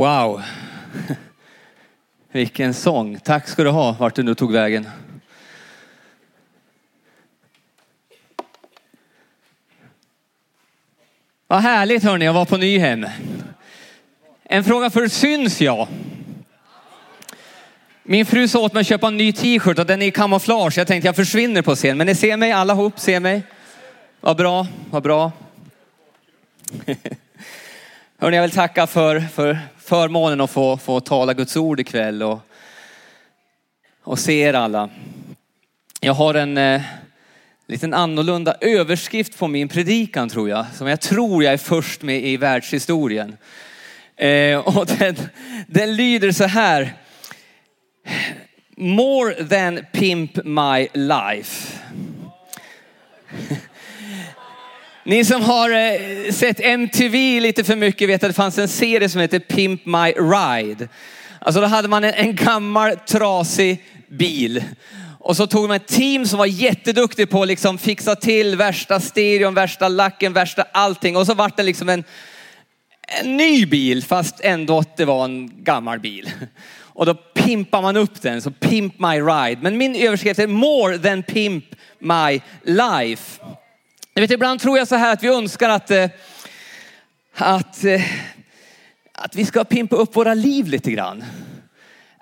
Wow. Vilken sång. Tack ska du ha, vart du nu tog vägen. Vad härligt hörni att vara på Nyhem. En fråga för syns jag? Min fru sa åt mig att köpa en ny t-shirt och den är i kamouflage. Jag tänkte jag försvinner på scen. Men ni ser mig allihop, ser mig. Vad bra, vad bra. Hörni, jag vill tacka för, för förmånen att få, få tala Guds ord ikväll och, och se er alla. Jag har en eh, liten annorlunda överskrift på min predikan tror jag, som jag tror jag är först med i världshistorien. Eh, och den, den lyder så här. More than pimp my life. Ni som har eh, sett MTV lite för mycket vet att det fanns en serie som heter Pimp My Ride. Alltså då hade man en, en gammal trasig bil. Och så tog man ett team som var jätteduktig på att liksom fixa till värsta stereon, värsta lacken, värsta allting. Och så vart det liksom en, en ny bil fast ändå att det var en gammal bil. Och då pimpar man upp den, så Pimp My Ride. Men min överskrift är More than Pimp My Life. Jag vet, ibland tror jag så här att vi önskar att, eh, att, eh, att vi ska pimpa upp våra liv lite grann.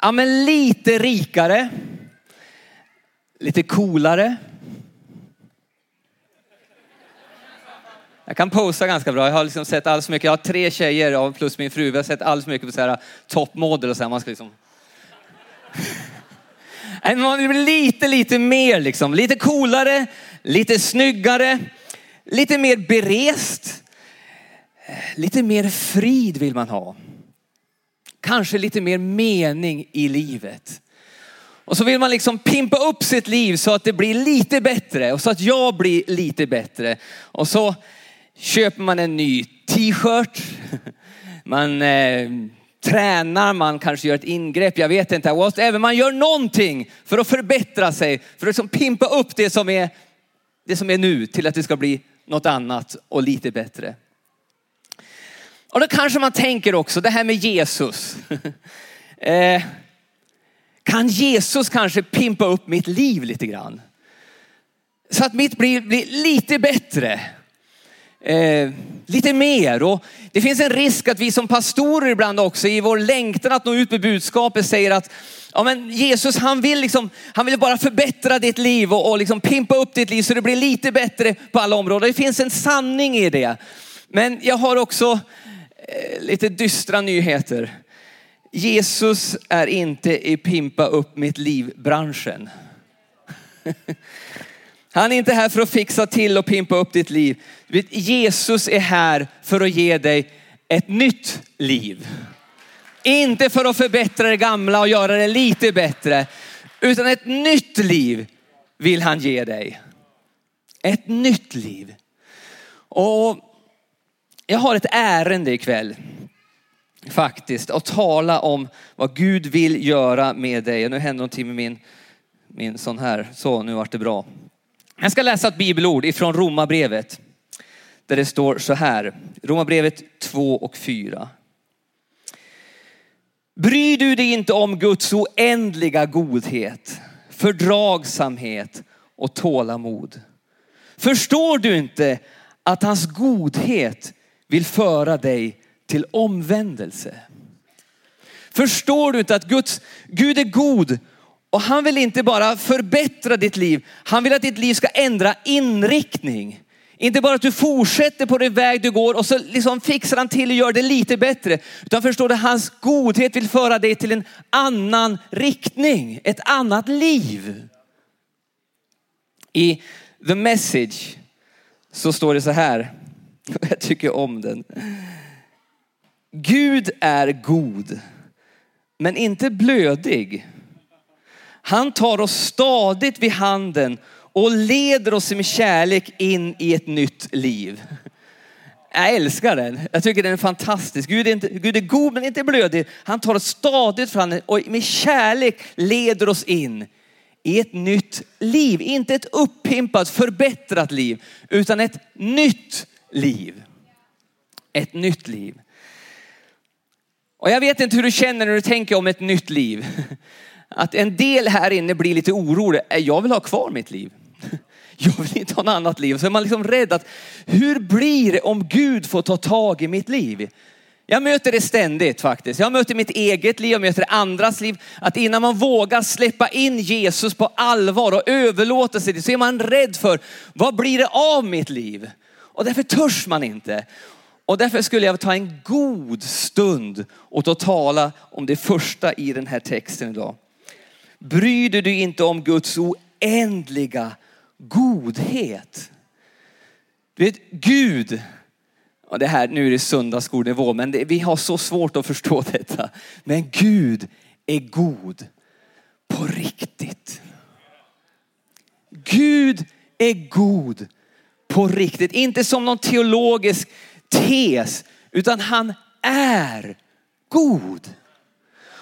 Ja, men lite rikare, lite coolare. Jag kan posa ganska bra. Jag har liksom sett alldeles mycket. Jag har tre tjejer plus min fru. Vi har sett alldeles mycket på så här eh, toppmodell och så här. Man ska liksom... Man vill bli lite, lite mer liksom. Lite coolare, lite snyggare, lite mer berest. Lite mer frid vill man ha. Kanske lite mer mening i livet. Och så vill man liksom pimpa upp sitt liv så att det blir lite bättre och så att jag blir lite bättre. Och så köper man en ny t-shirt. Man eh, tränar, man kanske gör ett ingrepp, jag vet inte. Även man gör någonting för att förbättra sig, för att liksom pimpa upp det som, är, det som är nu till att det ska bli något annat och lite bättre. Och då kanske man tänker också, det här med Jesus. eh, kan Jesus kanske pimpa upp mitt liv lite grann? Så att mitt blir, blir lite bättre. Eh, lite mer. Och det finns en risk att vi som pastorer ibland också i vår längtan att nå ut med budskapet säger att ja, men Jesus han vill, liksom, han vill bara förbättra ditt liv och, och liksom pimpa upp ditt liv så det blir lite bättre på alla områden. Det finns en sanning i det. Men jag har också eh, lite dystra nyheter. Jesus är inte i pimpa upp mitt liv-branschen. Han är inte här för att fixa till och pimpa upp ditt liv. Jesus är här för att ge dig ett nytt liv. Inte för att förbättra det gamla och göra det lite bättre, utan ett nytt liv vill han ge dig. Ett nytt liv. Och jag har ett ärende ikväll faktiskt att tala om vad Gud vill göra med dig. Och nu händer någonting med min, min sån här. Så, nu vart det bra. Jag ska läsa ett bibelord ifrån Romarbrevet. Där det står så här. Romarbrevet 2 och 4. Bryr du dig inte om Guds oändliga godhet, fördragsamhet och tålamod? Förstår du inte att hans godhet vill föra dig till omvändelse? Förstår du inte att Guds, Gud är god och han vill inte bara förbättra ditt liv, han vill att ditt liv ska ändra inriktning. Inte bara att du fortsätter på den väg du går och så liksom fixar han till och gör det lite bättre. Utan förstår du, hans godhet vill föra dig till en annan riktning, ett annat liv. I the message så står det så här, jag tycker om den. Gud är god, men inte blödig. Han tar oss stadigt vid handen och leder oss med kärlek in i ett nytt liv. Jag älskar den. Jag tycker den är fantastisk. Gud är, inte, Gud är god men inte blödig. Han tar oss stadigt fram och med kärlek leder oss in i ett nytt liv. Inte ett uppimpat, förbättrat liv, utan ett nytt liv. Ett nytt liv. Och jag vet inte hur du känner när du tänker om ett nytt liv. Att en del här inne blir lite orolig. Äh, jag vill ha kvar mitt liv. Jag vill inte ha något annat liv. Så är man liksom rädd att hur blir det om Gud får ta tag i mitt liv? Jag möter det ständigt faktiskt. Jag möter mitt eget liv, jag möter andras liv. Att innan man vågar släppa in Jesus på allvar och överlåta sig så är man rädd för, vad blir det av mitt liv? Och därför törs man inte. Och därför skulle jag ta en god stund och att tala om det första i den här texten idag. Bryr du dig inte om Guds oändliga godhet? Du vet, Gud, och det här, nu är det söndagsskolnivå, men det, vi har så svårt att förstå detta. Men Gud är god på riktigt. Gud är god på riktigt. Inte som någon teologisk tes, utan han är god.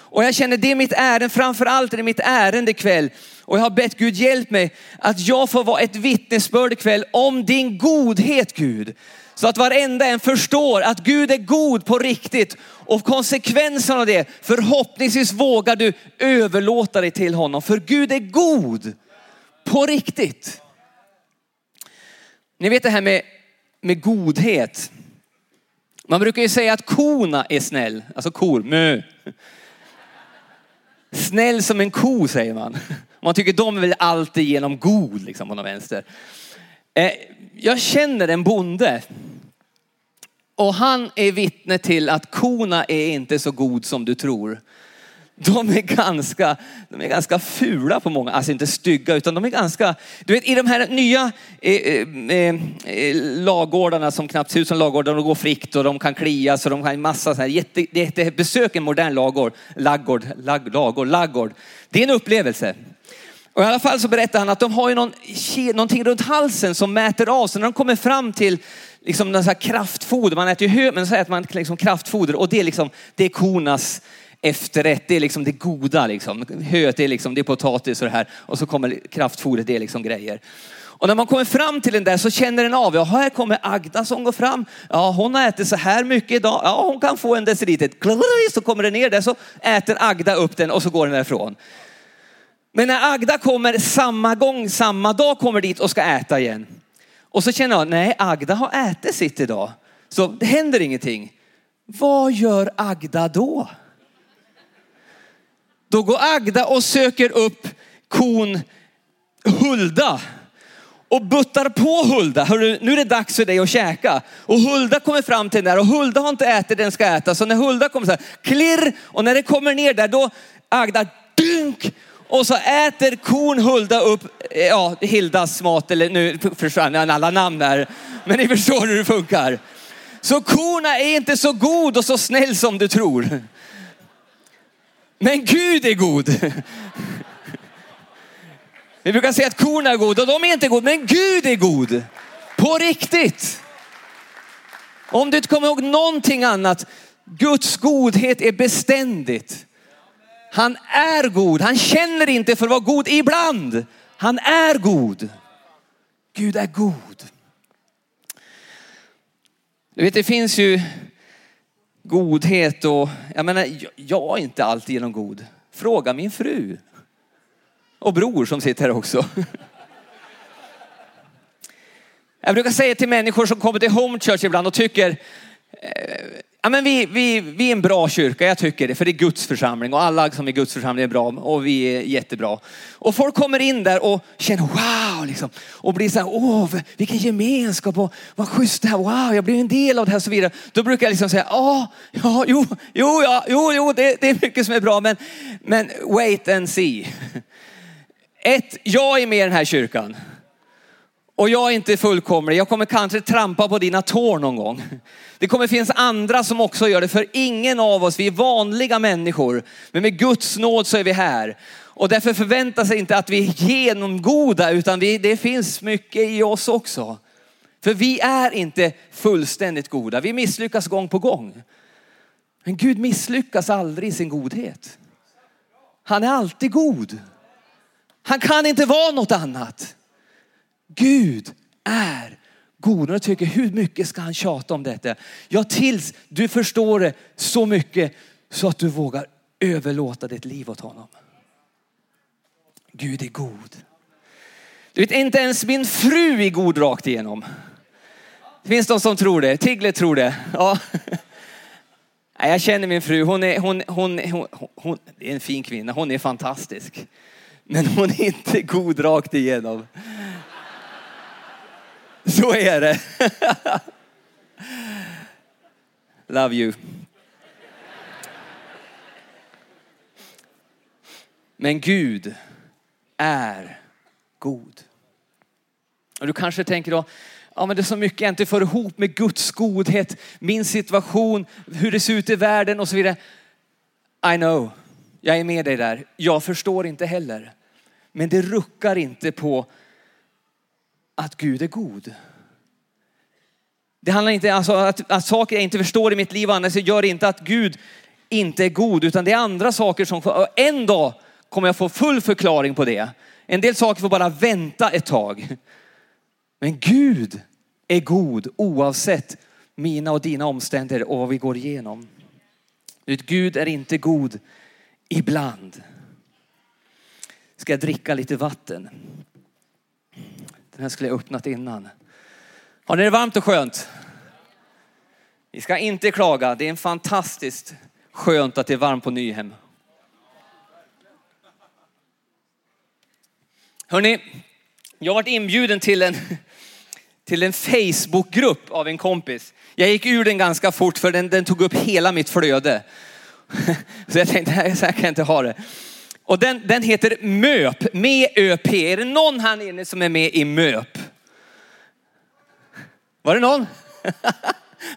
Och jag känner det är mitt ärende, framförallt är det mitt ärende ikväll. Och jag har bett Gud hjälp mig att jag får vara ett vittnesbörd ikväll om din godhet Gud. Så att varenda en förstår att Gud är god på riktigt och konsekvensen av det, förhoppningsvis vågar du överlåta dig till honom. För Gud är god på riktigt. Ni vet det här med, med godhet. Man brukar ju säga att korna är snäll, alltså kor, mö. Snäll som en ko säger man. Man tycker de är väl alltid genom god liksom på någon vänster. Eh, jag känner en bonde och han är vittne till att korna är inte så god som du tror. De är ganska, de är ganska fula på många, alltså inte stygga utan de är ganska, du vet i de här nya eh, eh, eh, eh lagårdarna som knappt ser ut som lagårdar, de går fritt och de kan klias och de har en massa så här jätte, jätte besök en modern lagård, laggård, lag, lagård, laggård. Det är en upplevelse. Och i alla fall så berättar han att de har ju någon, någonting runt halsen som mäter av. Så när de kommer fram till liksom någon så här kraftfoder, man äter ju hö, men så äter man liksom kraftfoder och det är liksom, det är kornas efterrätt, det är liksom det goda liksom. Höet är liksom, det är potatis och det här. Och så kommer kraftfodret, det är liksom grejer. Och när man kommer fram till den där så känner den av, ja här kommer Agda som går fram. Ja hon har ätit så här mycket idag. Ja hon kan få en deciliter. Så kommer den ner där så äter Agda upp den och så går den därifrån. Men när Agda kommer samma gång, samma dag kommer dit och ska äta igen. Och så känner jag, nej Agda har ätit sitt idag. Så det händer ingenting. Vad gör Agda då? Då går Agda och söker upp kon Hulda och buttar på Hulda. Hörru, nu är det dags för dig att käka. Och Hulda kommer fram till den där och Hulda har inte ätit den ska äta. Så när Hulda kommer så här, klirr och när det kommer ner där då Agda dunk och så äter kon Hulda upp, eh, ja Hildas mat eller nu försvann alla namn där. Men ni förstår hur det funkar. Så korna är inte så god och så snäll som du tror. Men Gud är god. Vi brukar säga att korna är goda och de är inte goda, men Gud är god. På riktigt. Om du inte kommer ihåg någonting annat, Guds godhet är beständigt. Han är god, han känner inte för att vara god ibland. Han är god. Gud är god. Du vet det finns ju godhet och jag menar, jag är inte alltid genom god. Fråga min fru. Och bror som sitter här också. Jag brukar säga till människor som kommer till Home Church ibland och tycker, eh, ja men vi, vi, vi är en bra kyrka, jag tycker det, för det är Guds församling och alla som är Guds församling är bra och vi är jättebra. Och folk kommer in där och känner wow liksom och blir så här, åh vilken gemenskap och vad schysst det här, wow jag blir en del av det här och så vidare. Då brukar jag liksom säga, ja, ja, jo, jo, ja, jo, jo, det, det är mycket som är bra men, men wait and see. Ett, jag är med i den här kyrkan. Och jag är inte fullkomlig. Jag kommer kanske trampa på dina tår någon gång. Det kommer finnas andra som också gör det. För ingen av oss, vi är vanliga människor. Men med Guds nåd så är vi här. Och därför förväntas inte att vi är genomgoda utan vi, det finns mycket i oss också. För vi är inte fullständigt goda. Vi misslyckas gång på gång. Men Gud misslyckas aldrig i sin godhet. Han är alltid god. Han kan inte vara något annat. Gud är god. Och jag hur mycket ska han tjata om detta? Ja, tills du förstår det så mycket Så att du vågar överlåta ditt liv åt honom. Gud är god. Du vet, inte ens min fru är god rakt igenom. Det finns de som tror det. Tiglet tror det. Ja. Jag känner min fru. Hon är, hon, hon, hon, hon, är en fin kvinna. Hon är fantastisk. Men hon är inte god rakt igenom. Så är det. Love you. Men Gud är god. Och du kanske tänker då, ja men det är så mycket jag inte får ihop med Guds godhet, min situation, hur det ser ut i världen och så vidare. I know, jag är med dig där. Jag förstår inte heller. Men det ruckar inte på att Gud är god. Det handlar inte alltså att, att saker jag inte förstår i mitt liv annars gör inte att Gud inte är god, utan det är andra saker som, en dag kommer jag få full förklaring på det. En del saker får bara vänta ett tag. Men Gud är god oavsett mina och dina omständigheter och vad vi går igenom. Gud är inte god ibland. Ska jag dricka lite vatten? Den här skulle jag öppnat innan. Har ni det varmt och skönt? Vi ska inte klaga. Det är en fantastiskt skönt att det är varmt på Nyhem. Hörni, jag har varit inbjuden till en, till en Facebookgrupp av en kompis. Jag gick ur den ganska fort för den, den tog upp hela mitt flöde. Så jag tänkte, så här kan jag inte ha det. Och den, den heter MÖP, med ÖP. Är det någon här inne som är med i MÖP? Var det någon?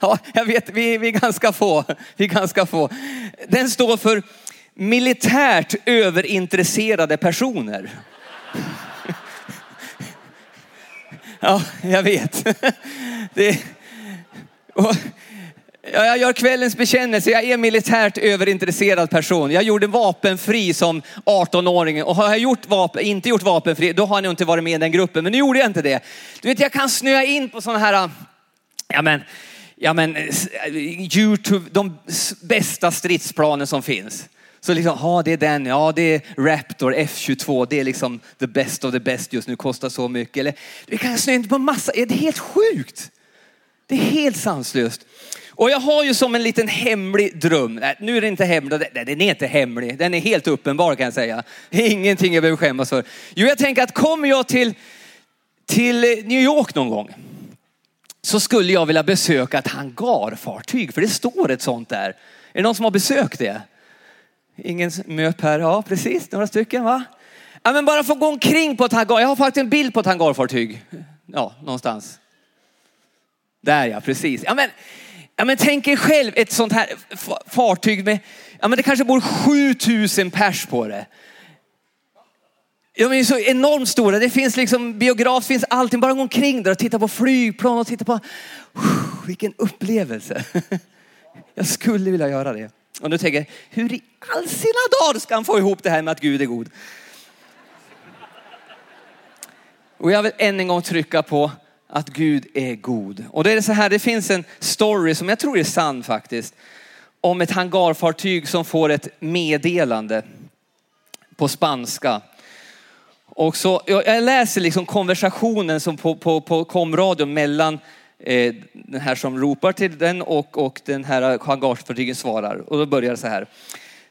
Ja, jag vet, vi, vi, är ganska få. vi är ganska få. Den står för militärt överintresserade personer. Ja, jag vet. Det, och, jag gör kvällens bekännelse. Jag är militärt överintresserad person. Jag gjorde vapenfri som 18-åring och har jag gjort vapen, inte gjort vapenfri, då har jag inte varit med i den gruppen. Men nu gjorde jag inte det. Du vet, jag kan snöa in på sådana här, äh, ja men, ja men, Youtube, de bästa stridsplanen som finns. Så liksom, ja det är den, ja det är Raptor F22, det är liksom the best of the best just nu, kostar så mycket. Eller, vi kan snöa in på massa, det är helt sjukt. Det är helt sanslöst. Och jag har ju som en liten hemlig dröm. Nej, nu är det inte hemlig, nej, den är inte hemlig. Den är helt uppenbar kan jag säga. Ingenting jag behöver skämmas för. Jo, jag tänker att kommer jag till, till New York någon gång så skulle jag vilja besöka ett hangarfartyg, för det står ett sånt där. Är det någon som har besökt det? Ingen möp här, ja precis, några stycken va? Ja, men bara få gå omkring på ett hangar. Jag har faktiskt en bild på ett hangarfartyg. Ja, någonstans. Där ja, precis. Ja, men, ja, men tänk er själv ett sånt här fartyg med, ja men det kanske bor 7000 pers på det. De är så enormt stora. Det finns liksom biograf, finns allting. Bara gå omkring där och titta på flygplan och titta på, vilken upplevelse. Jag skulle vilja göra det. Och nu tänker jag, hur i all sina dagar ska han få ihop det här med att Gud är god? Och jag vill än en gång trycka på att Gud är god. Och det är så här, det finns en story som jag tror är sann faktiskt. Om ett hangarfartyg som får ett meddelande på spanska. Och så, jag läser liksom konversationen som på, på, på komradion mellan eh, den här som ropar till den och, och den här hangarfartygen svarar. Och då börjar det så här.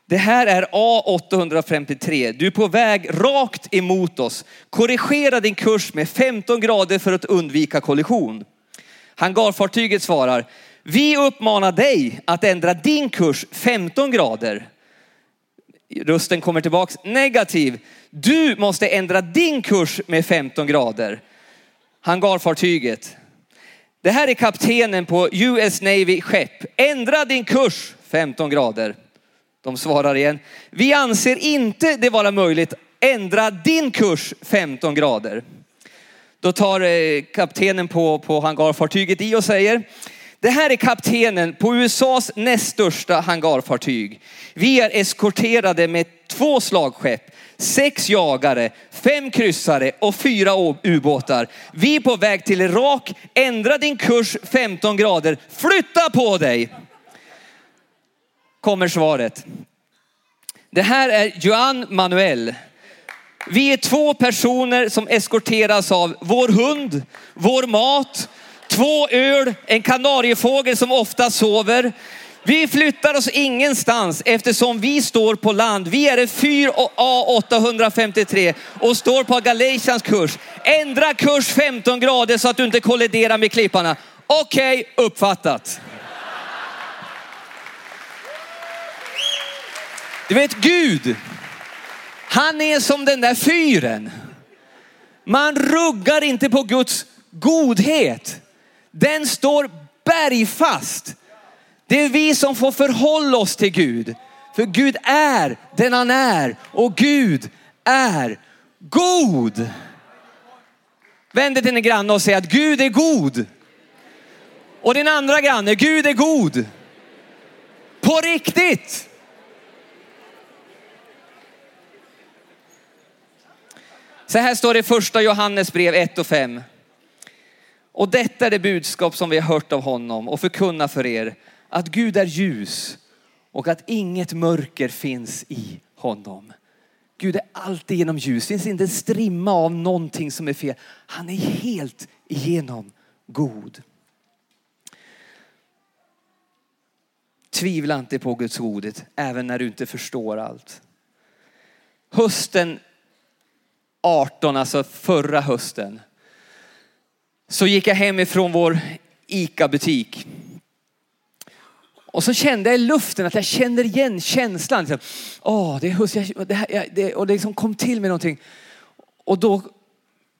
Det här är A853. Du är på väg rakt emot oss. Korrigera din kurs med 15 grader för att undvika kollision. Hangarfartyget svarar. Vi uppmanar dig att ändra din kurs 15 grader. Rösten kommer tillbaks. Negativ. Du måste ändra din kurs med 15 grader. Hangarfartyget. Det här är kaptenen på US Navy skepp. Ändra din kurs 15 grader. De svarar igen. Vi anser inte det vara möjligt. Ändra din kurs 15 grader. Då tar eh, kaptenen på, på hangarfartyget i och säger det här är kaptenen på USAs näst största hangarfartyg. Vi är eskorterade med två slagskepp, sex jagare, fem kryssare och fyra ubåtar. Vi är på väg till Irak. Ändra din kurs 15 grader. Flytta på dig! Kommer svaret. Det här är Joan Manuel. Vi är två personer som eskorteras av vår hund, vår mat, två öl, en kanariefågel som ofta sover. Vi flyttar oss ingenstans eftersom vi står på land. Vi är en fyr A853 och står på Galatians kurs. Ändra kurs 15 grader så att du inte kolliderar med klipparna. Okej, okay, uppfattat. Du vet Gud, han är som den där fyren. Man ruggar inte på Guds godhet. Den står bergfast. Det är vi som får förhålla oss till Gud. För Gud är den han är och Gud är god. Vänd dig till din granne och säg att Gud är god. Och din andra granne, Gud är god. På riktigt. Så här står det i första Johannes brev 1 och 5. Och detta är det budskap som vi har hört av honom och förkunna för er. Att Gud är ljus och att inget mörker finns i honom. Gud är alltid genom ljus. Det finns inte en strimma av någonting som är fel. Han är helt igenom god. Tvivla inte på Guds godhet även när du inte förstår allt. Hösten 18, alltså förra hösten, så gick jag hem ifrån vår ICA-butik. Och så kände jag i luften att jag känner igen känslan. Liksom, Åh, oh, det är höst, det här, det, och det liksom kom till mig någonting. Och då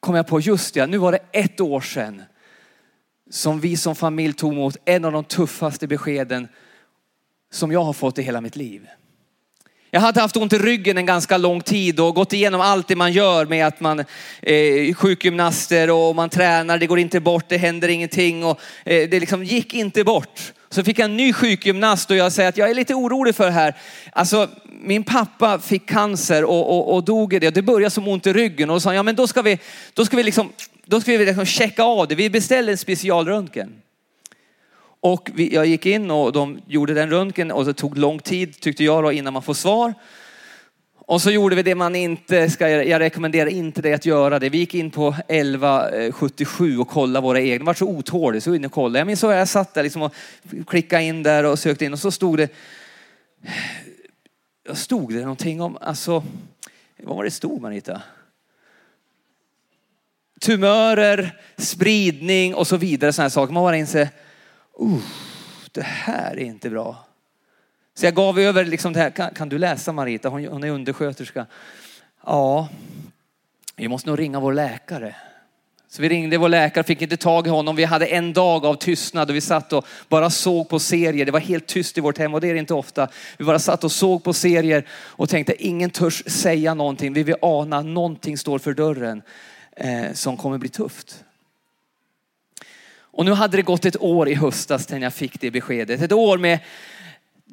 kom jag på, just det, nu var det ett år sedan som vi som familj tog emot en av de tuffaste beskeden som jag har fått i hela mitt liv. Jag hade haft ont i ryggen en ganska lång tid och gått igenom allt det man gör med att man är eh, sjukgymnaster och man tränar, det går inte bort, det händer ingenting och eh, det liksom gick inte bort. Så fick jag en ny sjukgymnast och jag säger att jag är lite orolig för det här. Alltså min pappa fick cancer och, och, och dog i det. Det började som ont i ryggen och då sa ja men då ska vi, då ska vi liksom, då ska vi liksom checka av det. Vi beställer en specialröntgen. Och vi, jag gick in och de gjorde den röntgen och det tog lång tid tyckte jag då innan man får svar. Och så gjorde vi det man inte ska, jag rekommenderar inte dig att göra det. Vi gick in på 1177 eh, och kollade våra egna. Jag var så otålig så in och kollade. Jag minns så jag satt där liksom och klickade in där och sökte in och så stod det, stod det någonting om, alltså, vad var det stod Marita? Tumörer, spridning och så vidare sådana här saker. Man bara inser, uh, det här är inte bra. Så jag gav över liksom det här, kan, kan du läsa Marita? Hon, hon är undersköterska. Ja, vi måste nog ringa vår läkare. Så vi ringde vår läkare, fick inte tag i honom. Vi hade en dag av tystnad och vi satt och bara såg på serier. Det var helt tyst i vårt hem och det är det inte ofta. Vi bara satt och såg på serier och tänkte ingen törs säga någonting. Vi vill ana någonting står för dörren eh, som kommer bli tufft. Och nu hade det gått ett år i höstas sedan jag fick det beskedet. Ett år med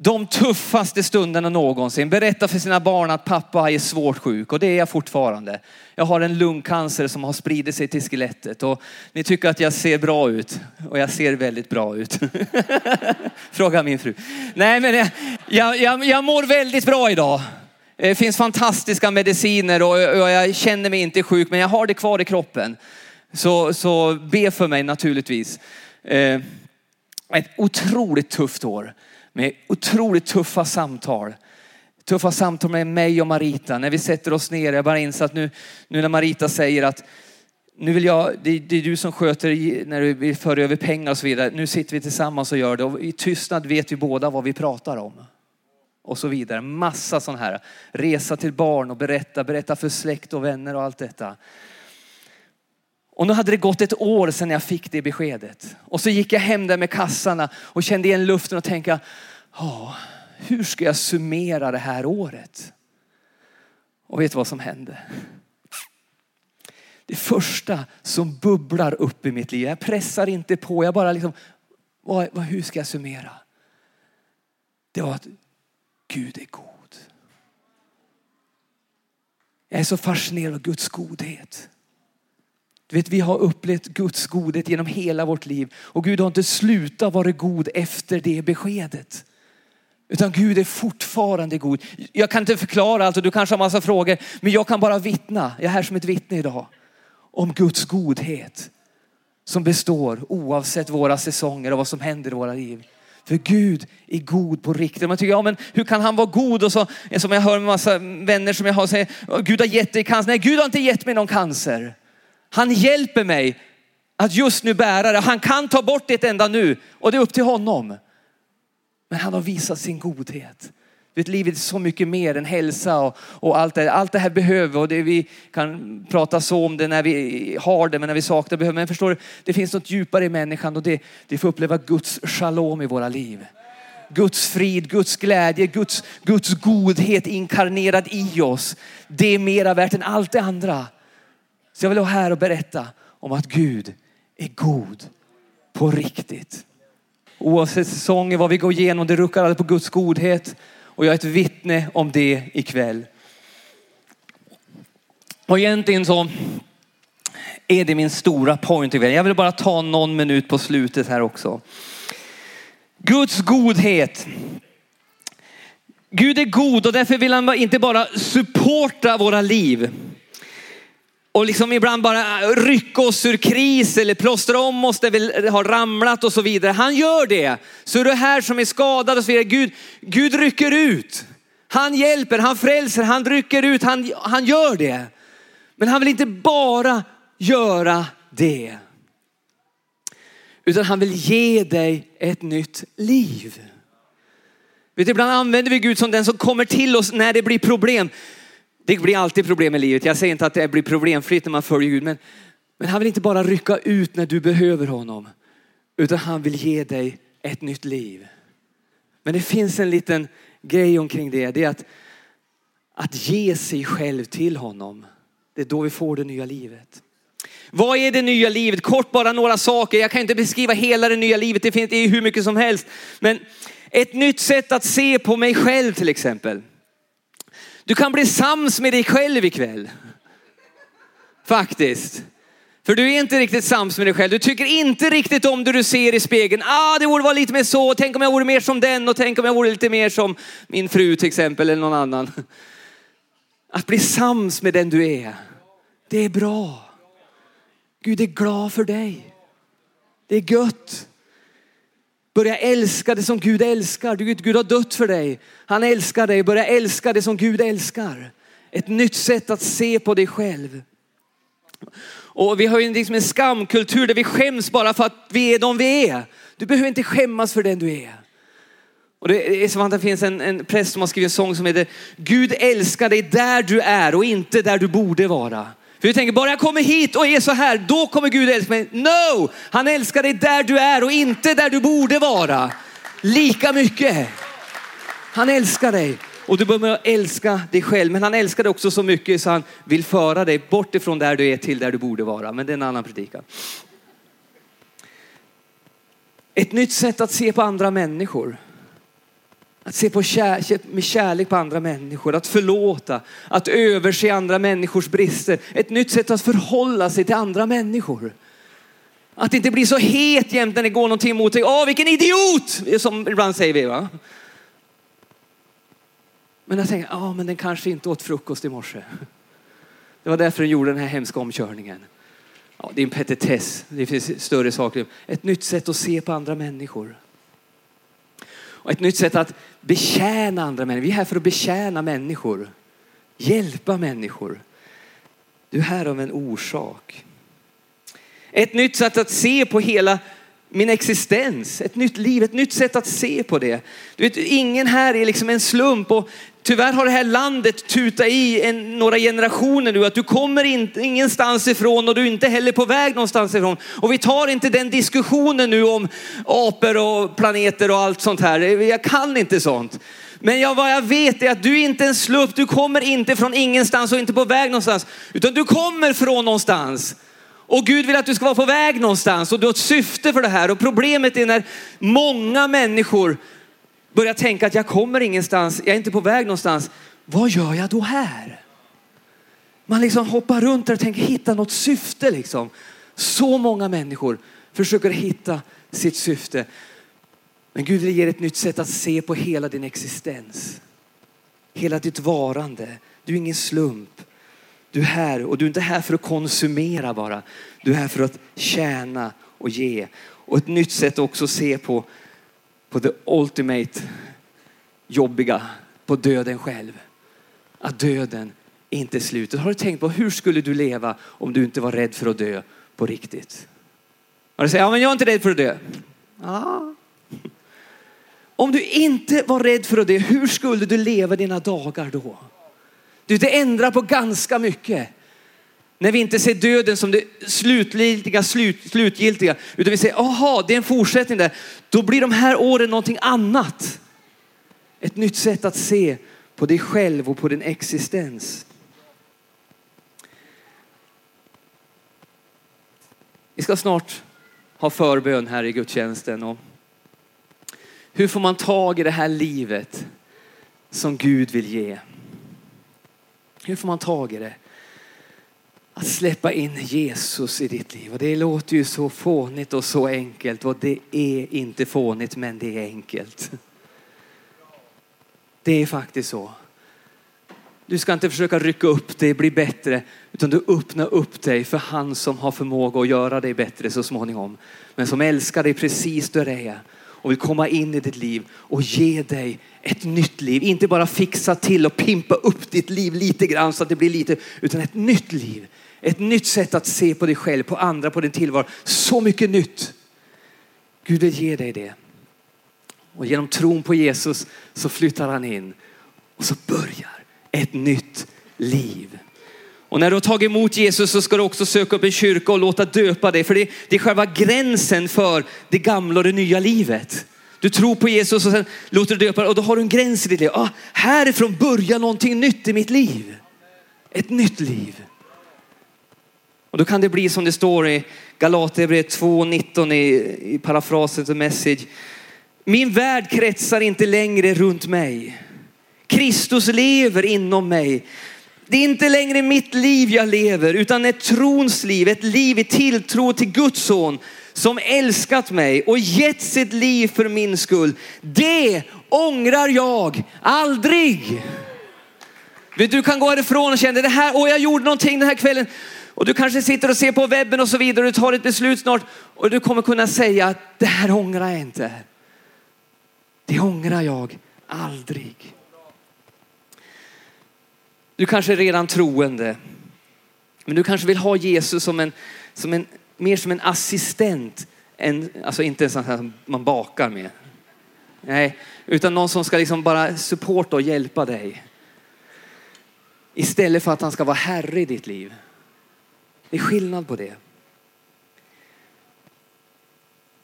de tuffaste stunderna någonsin. Berätta för sina barn att pappa är svårt sjuk och det är jag fortfarande. Jag har en lungcancer som har spridit sig till skelettet och ni tycker att jag ser bra ut och jag ser väldigt bra ut. Fråga min fru. Nej men jag, jag, jag mår väldigt bra idag. Det finns fantastiska mediciner och, och jag känner mig inte sjuk men jag har det kvar i kroppen. Så, så be för mig naturligtvis. Eh, ett otroligt tufft år med otroligt tuffa samtal. Tuffa samtal med mig och Marita. När vi sätter oss ner, jag bara inser att nu, nu när Marita säger att nu vill jag, det, det är du som sköter när du vill föra över pengar och så vidare. Nu sitter vi tillsammans och gör det och i tystnad vet vi båda vad vi pratar om. Och så vidare. Massa sådana här. Resa till barn och berätta, berätta för släkt och vänner och allt detta. Och nu hade det gått ett år sedan jag fick det beskedet. Och så gick jag hem där med kassarna och kände igen luften och tänkte, oh, hur ska jag summera det här året? Och vet du vad som hände? Det första som bubblar upp i mitt liv, jag pressar inte på, jag bara liksom, vad, vad, hur ska jag summera? Det var att Gud är god. Jag är så fascinerad av Guds godhet. Du vet, vi har upplevt Guds godhet genom hela vårt liv och Gud har inte slutat vara god efter det beskedet. Utan Gud är fortfarande god. Jag kan inte förklara allt och du kanske har massa frågor. Men jag kan bara vittna, jag är här som ett vittne idag. Om Guds godhet. Som består oavsett våra säsonger och vad som händer i våra liv. För Gud är god på riktigt. Man tycker, ja men hur kan han vara god? Och så, som jag hör med massa vänner som jag har säger, Gud har gett dig cancer. Nej, Gud har inte gett mig någon cancer. Han hjälper mig att just nu bära det. Han kan ta bort det ett enda nu och det är upp till honom. Men han har visat sin godhet. Vet, livet är så mycket mer än hälsa och, och allt, det, allt det här behöver och det vi kan prata så om det när vi har det men när vi saknar behöver. Men förstår du, det finns något djupare i människan och det, det får uppleva Guds shalom i våra liv. Guds frid, Guds glädje, Guds, Guds godhet inkarnerad i oss. Det är mera värt än allt det andra. Så jag vill vara här och berätta om att Gud är god på riktigt. Oavsett säsonger, vad vi går igenom, det ruckar aldrig på Guds godhet. Och jag är ett vittne om det ikväll. Och egentligen så är det min stora point ikväll. Jag vill bara ta någon minut på slutet här också. Guds godhet. Gud är god och därför vill han inte bara supporta våra liv och liksom ibland bara rycka oss ur kris eller plåstra om oss där vi har ramlat och så vidare. Han gör det. Så är du här som är skadad och så vidare. Gud, Gud rycker ut. Han hjälper, han frälser, han rycker ut, han, han gör det. Men han vill inte bara göra det. Utan han vill ge dig ett nytt liv. Vet, ibland använder vi Gud som den som kommer till oss när det blir problem. Det blir alltid problem i livet. Jag säger inte att det blir problemfritt när man följer Gud. Men, men han vill inte bara rycka ut när du behöver honom. Utan han vill ge dig ett nytt liv. Men det finns en liten grej omkring det. Det är att, att ge sig själv till honom. Det är då vi får det nya livet. Vad är det nya livet? Kort bara några saker. Jag kan inte beskriva hela det nya livet. Det finns hur mycket som helst. Men ett nytt sätt att se på mig själv till exempel. Du kan bli sams med dig själv ikväll. Faktiskt. För du är inte riktigt sams med dig själv. Du tycker inte riktigt om det du ser i spegeln. Ah, det borde vara lite mer så. Tänk om jag vore mer som den och tänk om jag vore lite mer som min fru till exempel eller någon annan. Att bli sams med den du är. Det är bra. Gud är glad för dig. Det är gött. Börja älska det som Gud älskar. Gud, Gud har dött för dig. Han älskar dig. Börja älska det som Gud älskar. Ett nytt sätt att se på dig själv. Och vi har ju liksom en skamkultur där vi skäms bara för att vi är de vi är. Du behöver inte skämmas för den du är. Och det är som att det finns en, en präst som har skrivit en sång som heter Gud älskar dig där du är och inte där du borde vara. För vi tänker, bara jag kommer hit och är så här, då kommer Gud älska mig. No! Han älskar dig där du är och inte där du borde vara. Lika mycket. Han älskar dig och du behöver älska dig själv. Men han älskar dig också så mycket så han vill föra dig bort ifrån där du är till där du borde vara. Men det är en annan predikan. Ett nytt sätt att se på andra människor. Att se på kär, med kärlek på andra människor, att förlåta, att överse andra människors brister. Ett nytt sätt att förhålla sig till andra människor. Att inte bli så het jämt när det går någonting emot dig. Åh, vilken idiot! Som ibland säger vi va. Men jag tänker, ja men den kanske inte åt frukost i morse. Det var därför den gjorde den här hemska omkörningen. Ja, det är en petitess, det finns större saker. Ett nytt sätt att se på andra människor. Och ett nytt sätt att betjäna andra människor. Vi är här för att betjäna människor. Hjälpa människor. Du är här av en orsak. Ett nytt sätt att se på hela min existens, ett nytt liv, ett nytt sätt att se på det. Du vet, ingen här är liksom en slump och tyvärr har det här landet tutat i en, några generationer nu att du kommer in, ingenstans ifrån och du är inte heller på väg någonstans ifrån. Och vi tar inte den diskussionen nu om apor och planeter och allt sånt här. Jag kan inte sånt. Men jag, vad jag vet är att du är inte en slump, du kommer inte från ingenstans och inte på väg någonstans. Utan du kommer från någonstans. Och Gud vill att du ska vara på väg någonstans och du har ett syfte för det här. Och problemet är när många människor börjar tänka att jag kommer ingenstans, jag är inte på väg någonstans. Vad gör jag då här? Man liksom hoppar runt där och tänker hitta något syfte liksom. Så många människor försöker hitta sitt syfte. Men Gud vill ge dig ett nytt sätt att se på hela din existens. Hela ditt varande. Du är ingen slump. Du är här och du är inte här för att konsumera bara. Du är här för att tjäna och ge. Och ett nytt sätt också att se på, på the ultimate jobbiga, på döden själv. Att döden inte är slutet. Har du tänkt på hur skulle du leva om du inte var rädd för att dö på riktigt? Och du säger, ja men jag är inte rädd för att dö. Ja. Om du inte var rädd för att dö, hur skulle du leva dina dagar då? Du, det ändrar på ganska mycket. När vi inte ser döden som det slutgiltiga, slut, slutgiltiga, utan vi säger, aha, det är en fortsättning där. Då blir de här åren någonting annat. Ett nytt sätt att se på dig själv och på din existens. Vi ska snart ha förbön här i gudstjänsten. Och hur får man tag i det här livet som Gud vill ge? Hur får man tag i det? Att släppa in Jesus i ditt liv. Och det låter ju så fånigt och så enkelt och det är inte fånigt men det är enkelt. Det är faktiskt så. Du ska inte försöka rycka upp dig, bli bättre, utan du öppnar upp dig för han som har förmåga att göra dig bättre så småningom. Men som älskar dig precis där du är och vill komma in i ditt liv och ge dig ett nytt liv. Inte bara fixa till och pimpa upp ditt liv lite grann så att det blir lite, utan ett nytt liv. Ett nytt sätt att se på dig själv, på andra, på din tillvaro. Så mycket nytt. Gud vill ge dig det. Och genom tron på Jesus så flyttar han in och så börjar ett nytt liv. Och när du har tagit emot Jesus så ska du också söka upp en kyrka och låta döpa dig. För det, det är själva gränsen för det gamla och det nya livet. Du tror på Jesus och sen låter du döpa dig och då har du en gräns i ditt liv. Ah, härifrån börjar någonting nytt i mitt liv. Ett nytt liv. Och då kan det bli som det står i Galaterbrevet 2.19 i, i parafrasen till message. Min värld kretsar inte längre runt mig. Kristus lever inom mig. Det är inte längre mitt liv jag lever utan ett trons liv, ett liv i tilltro till Guds son som älskat mig och gett sitt liv för min skull. Det ångrar jag aldrig. Du kan gå härifrån och känna det här, och jag gjorde någonting den här kvällen. Och du kanske sitter och ser på webben och så vidare och du tar ett beslut snart och du kommer kunna säga att det här ångrar jag inte. Det ångrar jag aldrig. Du kanske är redan troende. Men du kanske vill ha Jesus som en, som en, mer som en assistent. En, alltså inte en sån här som man bakar med. Nej, utan någon som ska liksom bara supporta och hjälpa dig. Istället för att han ska vara herre i ditt liv. Det är skillnad på det.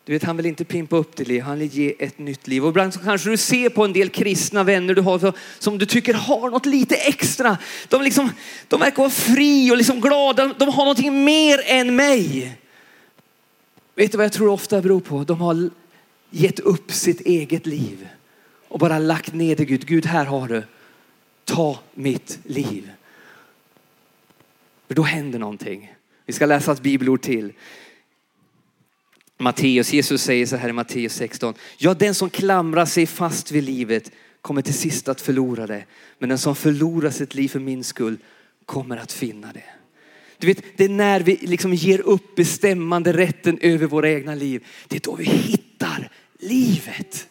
Du vet, han vill inte pimpa upp ditt liv, han vill ge ett nytt liv. Och ibland så kanske du ser på en del kristna vänner du har som du tycker har något lite extra. De, liksom, de verkar vara fri och liksom glada, de har någonting mer än mig. Vet du vad jag tror ofta beror på? De har gett upp sitt eget liv och bara lagt ner det Gud. Gud, här har du. Ta mitt liv. För då händer någonting. Vi ska läsa ett bibelord till. Matteus, Jesus säger så här i Matteus 16. Ja, den som klamrar sig fast vid livet kommer till sist att förlora det. Men den som förlorar sitt liv för min skull kommer att finna det. Du vet, det är när vi liksom ger upp bestämmande rätten över våra egna liv. Det är då vi hittar livet.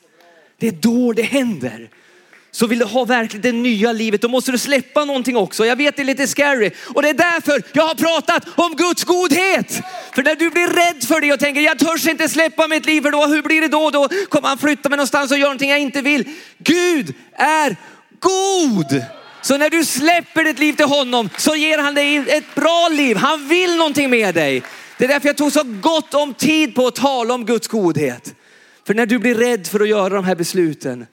Det är då det händer så vill du ha verkligen det nya livet, då måste du släppa någonting också. Jag vet det är lite scary och det är därför jag har pratat om Guds godhet. För när du blir rädd för det och tänker jag törs inte släppa mitt liv för då, hur blir det då? Då kommer han flytta mig någonstans och göra någonting jag inte vill. Gud är god. Så när du släpper ditt liv till honom så ger han dig ett bra liv. Han vill någonting med dig. Det är därför jag tog så gott om tid på att tala om Guds godhet. För när du blir rädd för att göra de här besluten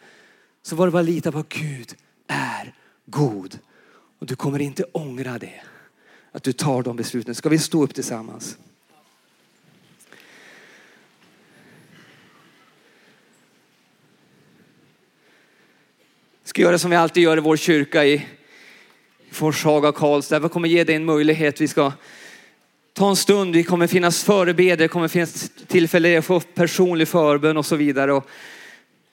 så var det bara att lita på att Gud är god. Och du kommer inte ångra det. Att du tar de besluten. Ska vi stå upp tillsammans? ska göra som vi alltid gör i vår kyrka i Forshaga och Karlstad. Vi kommer ge dig en möjlighet. Vi ska ta en stund. Vi kommer finnas förebedjare. Det kommer finnas tillfälle att få personlig förbön och så vidare.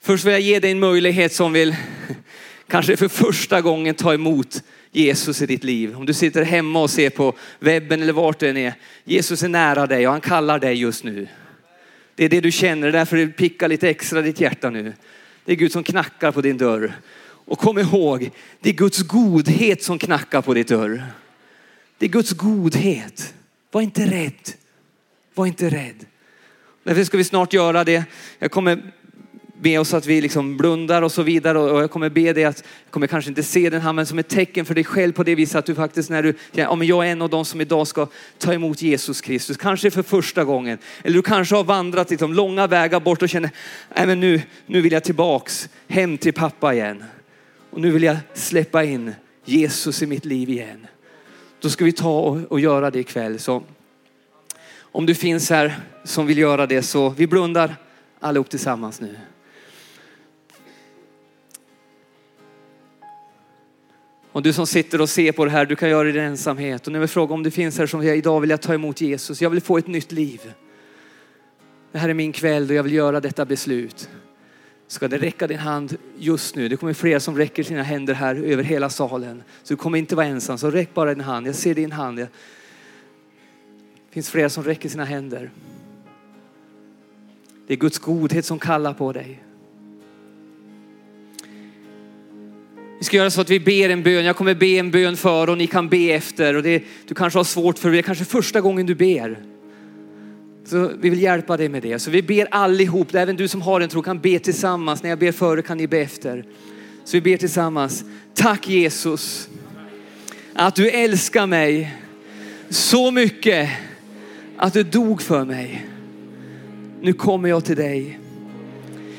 Först vill jag ge dig en möjlighet som vill kanske för första gången ta emot Jesus i ditt liv. Om du sitter hemma och ser på webben eller vart den än är. Jesus är nära dig och han kallar dig just nu. Det är det du känner, det är därför det pickar lite extra ditt hjärta nu. Det är Gud som knackar på din dörr. Och kom ihåg, det är Guds godhet som knackar på ditt dörr. Det är Guds godhet. Var inte rädd. Var inte rädd. Därför ska vi snart göra det. Jag kommer be oss att vi liksom blundar och så vidare och jag kommer be dig att, jag kommer kanske inte se den här men som ett tecken för dig själv på det viset att du faktiskt när du, ja men jag är en av de som idag ska ta emot Jesus Kristus, kanske för första gången. Eller du kanske har vandrat liksom långa vägar bort och känner, nej men nu, nu vill jag tillbaks hem till pappa igen. Och nu vill jag släppa in Jesus i mitt liv igen. Då ska vi ta och, och göra det ikväll. Så om du finns här som vill göra det så vi blundar allihop tillsammans nu. Och du som sitter och ser på det här, du kan göra det i din ensamhet. Och nu vill fråga om det finns här som jag idag vill jag ta emot Jesus. Jag vill få ett nytt liv. Det här är min kväll och jag vill göra detta beslut. Ska det räcka din hand just nu? Det kommer fler som räcker sina händer här över hela salen. Så du kommer inte vara ensam, så räck bara din hand. Jag ser din hand. Det finns fler som räcker sina händer. Det är Guds godhet som kallar på dig. Vi ska göra så att vi ber en bön. Jag kommer be en bön för och ni kan be efter. Och det, du kanske har svårt för det, det är kanske första gången du ber. Så vi vill hjälpa dig med det. Så vi ber allihop, även du som har en tro kan be tillsammans. När jag ber före kan ni be efter. Så vi ber tillsammans. Tack Jesus att du älskar mig så mycket att du dog för mig. Nu kommer jag till dig.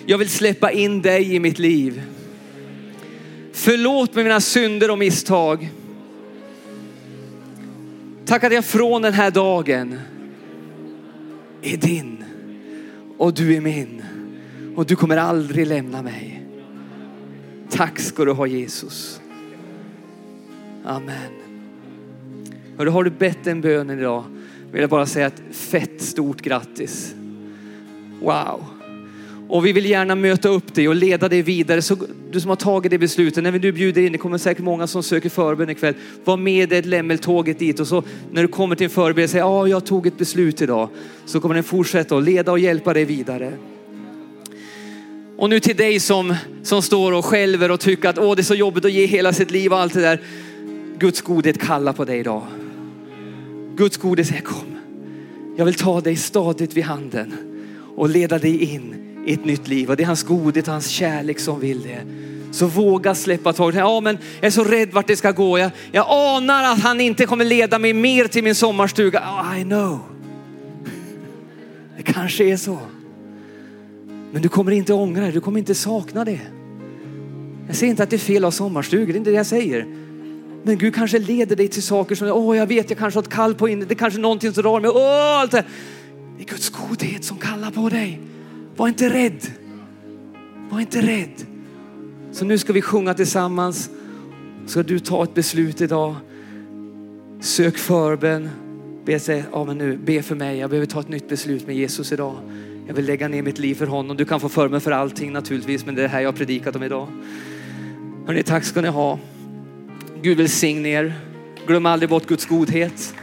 Jag vill släppa in dig i mitt liv. Förlåt mig mina synder och misstag. Tack att jag från den här dagen är din och du är min och du kommer aldrig lämna mig. Tack ska du ha Jesus. Amen. Hörru, har du bett en bön idag vill jag bara säga ett fett stort grattis. Wow. Och vi vill gärna möta upp dig och leda dig vidare. Så du som har tagit det beslutet, när vi nu bjuder in, det kommer säkert många som söker förbön ikväll. Var med i lämmeltåget dit och så när du kommer till en förbön, säg ja, jag tog ett beslut idag. Så kommer den fortsätta att leda och hjälpa dig vidare. Och nu till dig som, som står och skälver och tycker att åh, det är så jobbigt att ge hela sitt liv och allt det där. Guds godhet kallar på dig idag. Guds godhet säger kom. Jag vill ta dig stadigt vid handen och leda dig in i ett nytt liv. Och det är hans godhet och hans kärlek som vill det. Så våga släppa taget. Ja, men jag är så rädd vart det ska gå. Jag, jag anar att han inte kommer leda mig mer till min sommarstuga. Oh, I know. Det kanske är så. Men du kommer inte ångra det, du kommer inte sakna det. Jag säger inte att det är fel att ha sommarstugor, det är inte det jag säger. Men Gud kanske leder dig till saker som, åh jag vet jag kanske har ett kall på inne, det är kanske är någonting som rör mig, åh allt det. det är Guds godhet som kallar på dig. Var inte rädd. Var inte rädd. Så nu ska vi sjunga tillsammans. Ska du ta ett beslut idag. Sök förbön. Be, sig, ja, men nu, be för mig. Jag behöver ta ett nytt beslut med Jesus idag. Jag vill lägga ner mitt liv för honom. Du kan få förbön för allting naturligtvis, men det är det här jag har predikat om idag. Hörrni, tack ska ni ha. Gud välsigne er. Glöm aldrig bort Guds godhet.